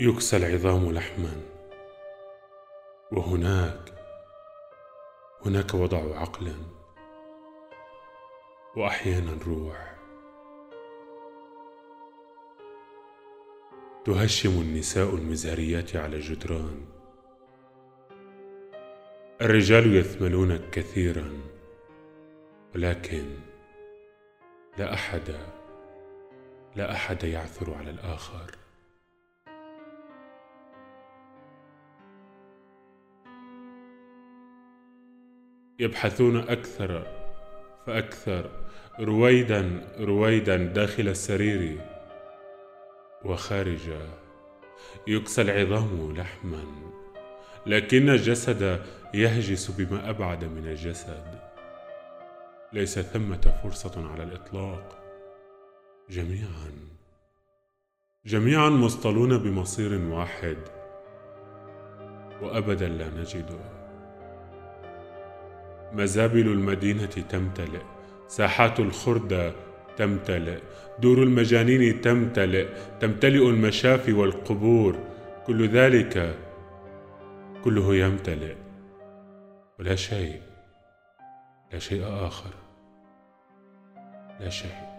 يكسى العظام لحما. وهناك هناك وضع عقل وأحيانا روح. تهشم النساء المزهريات على الجدران الرجال يثملون كثيرا ولكن لا أحد لا أحد يعثر على الآخر. يبحثون أكثر فأكثر رويدا رويدا داخل السرير وخارجه يكسى العظام لحما لكن الجسد يهجس بما أبعد من الجسد. ليس ثمة فرصة على الإطلاق. جميعا جميعا مصطلون بمصير واحد وابدا لا نجده مزابل المدينة تمتلئ. ساحات الخردة تمتلئ. دور المجانين تمتلئ. تمتلئ المشافي والقبور. كل ذلك كله يمتلئ. ولا شيء. لا شيء آخر. لا شيء.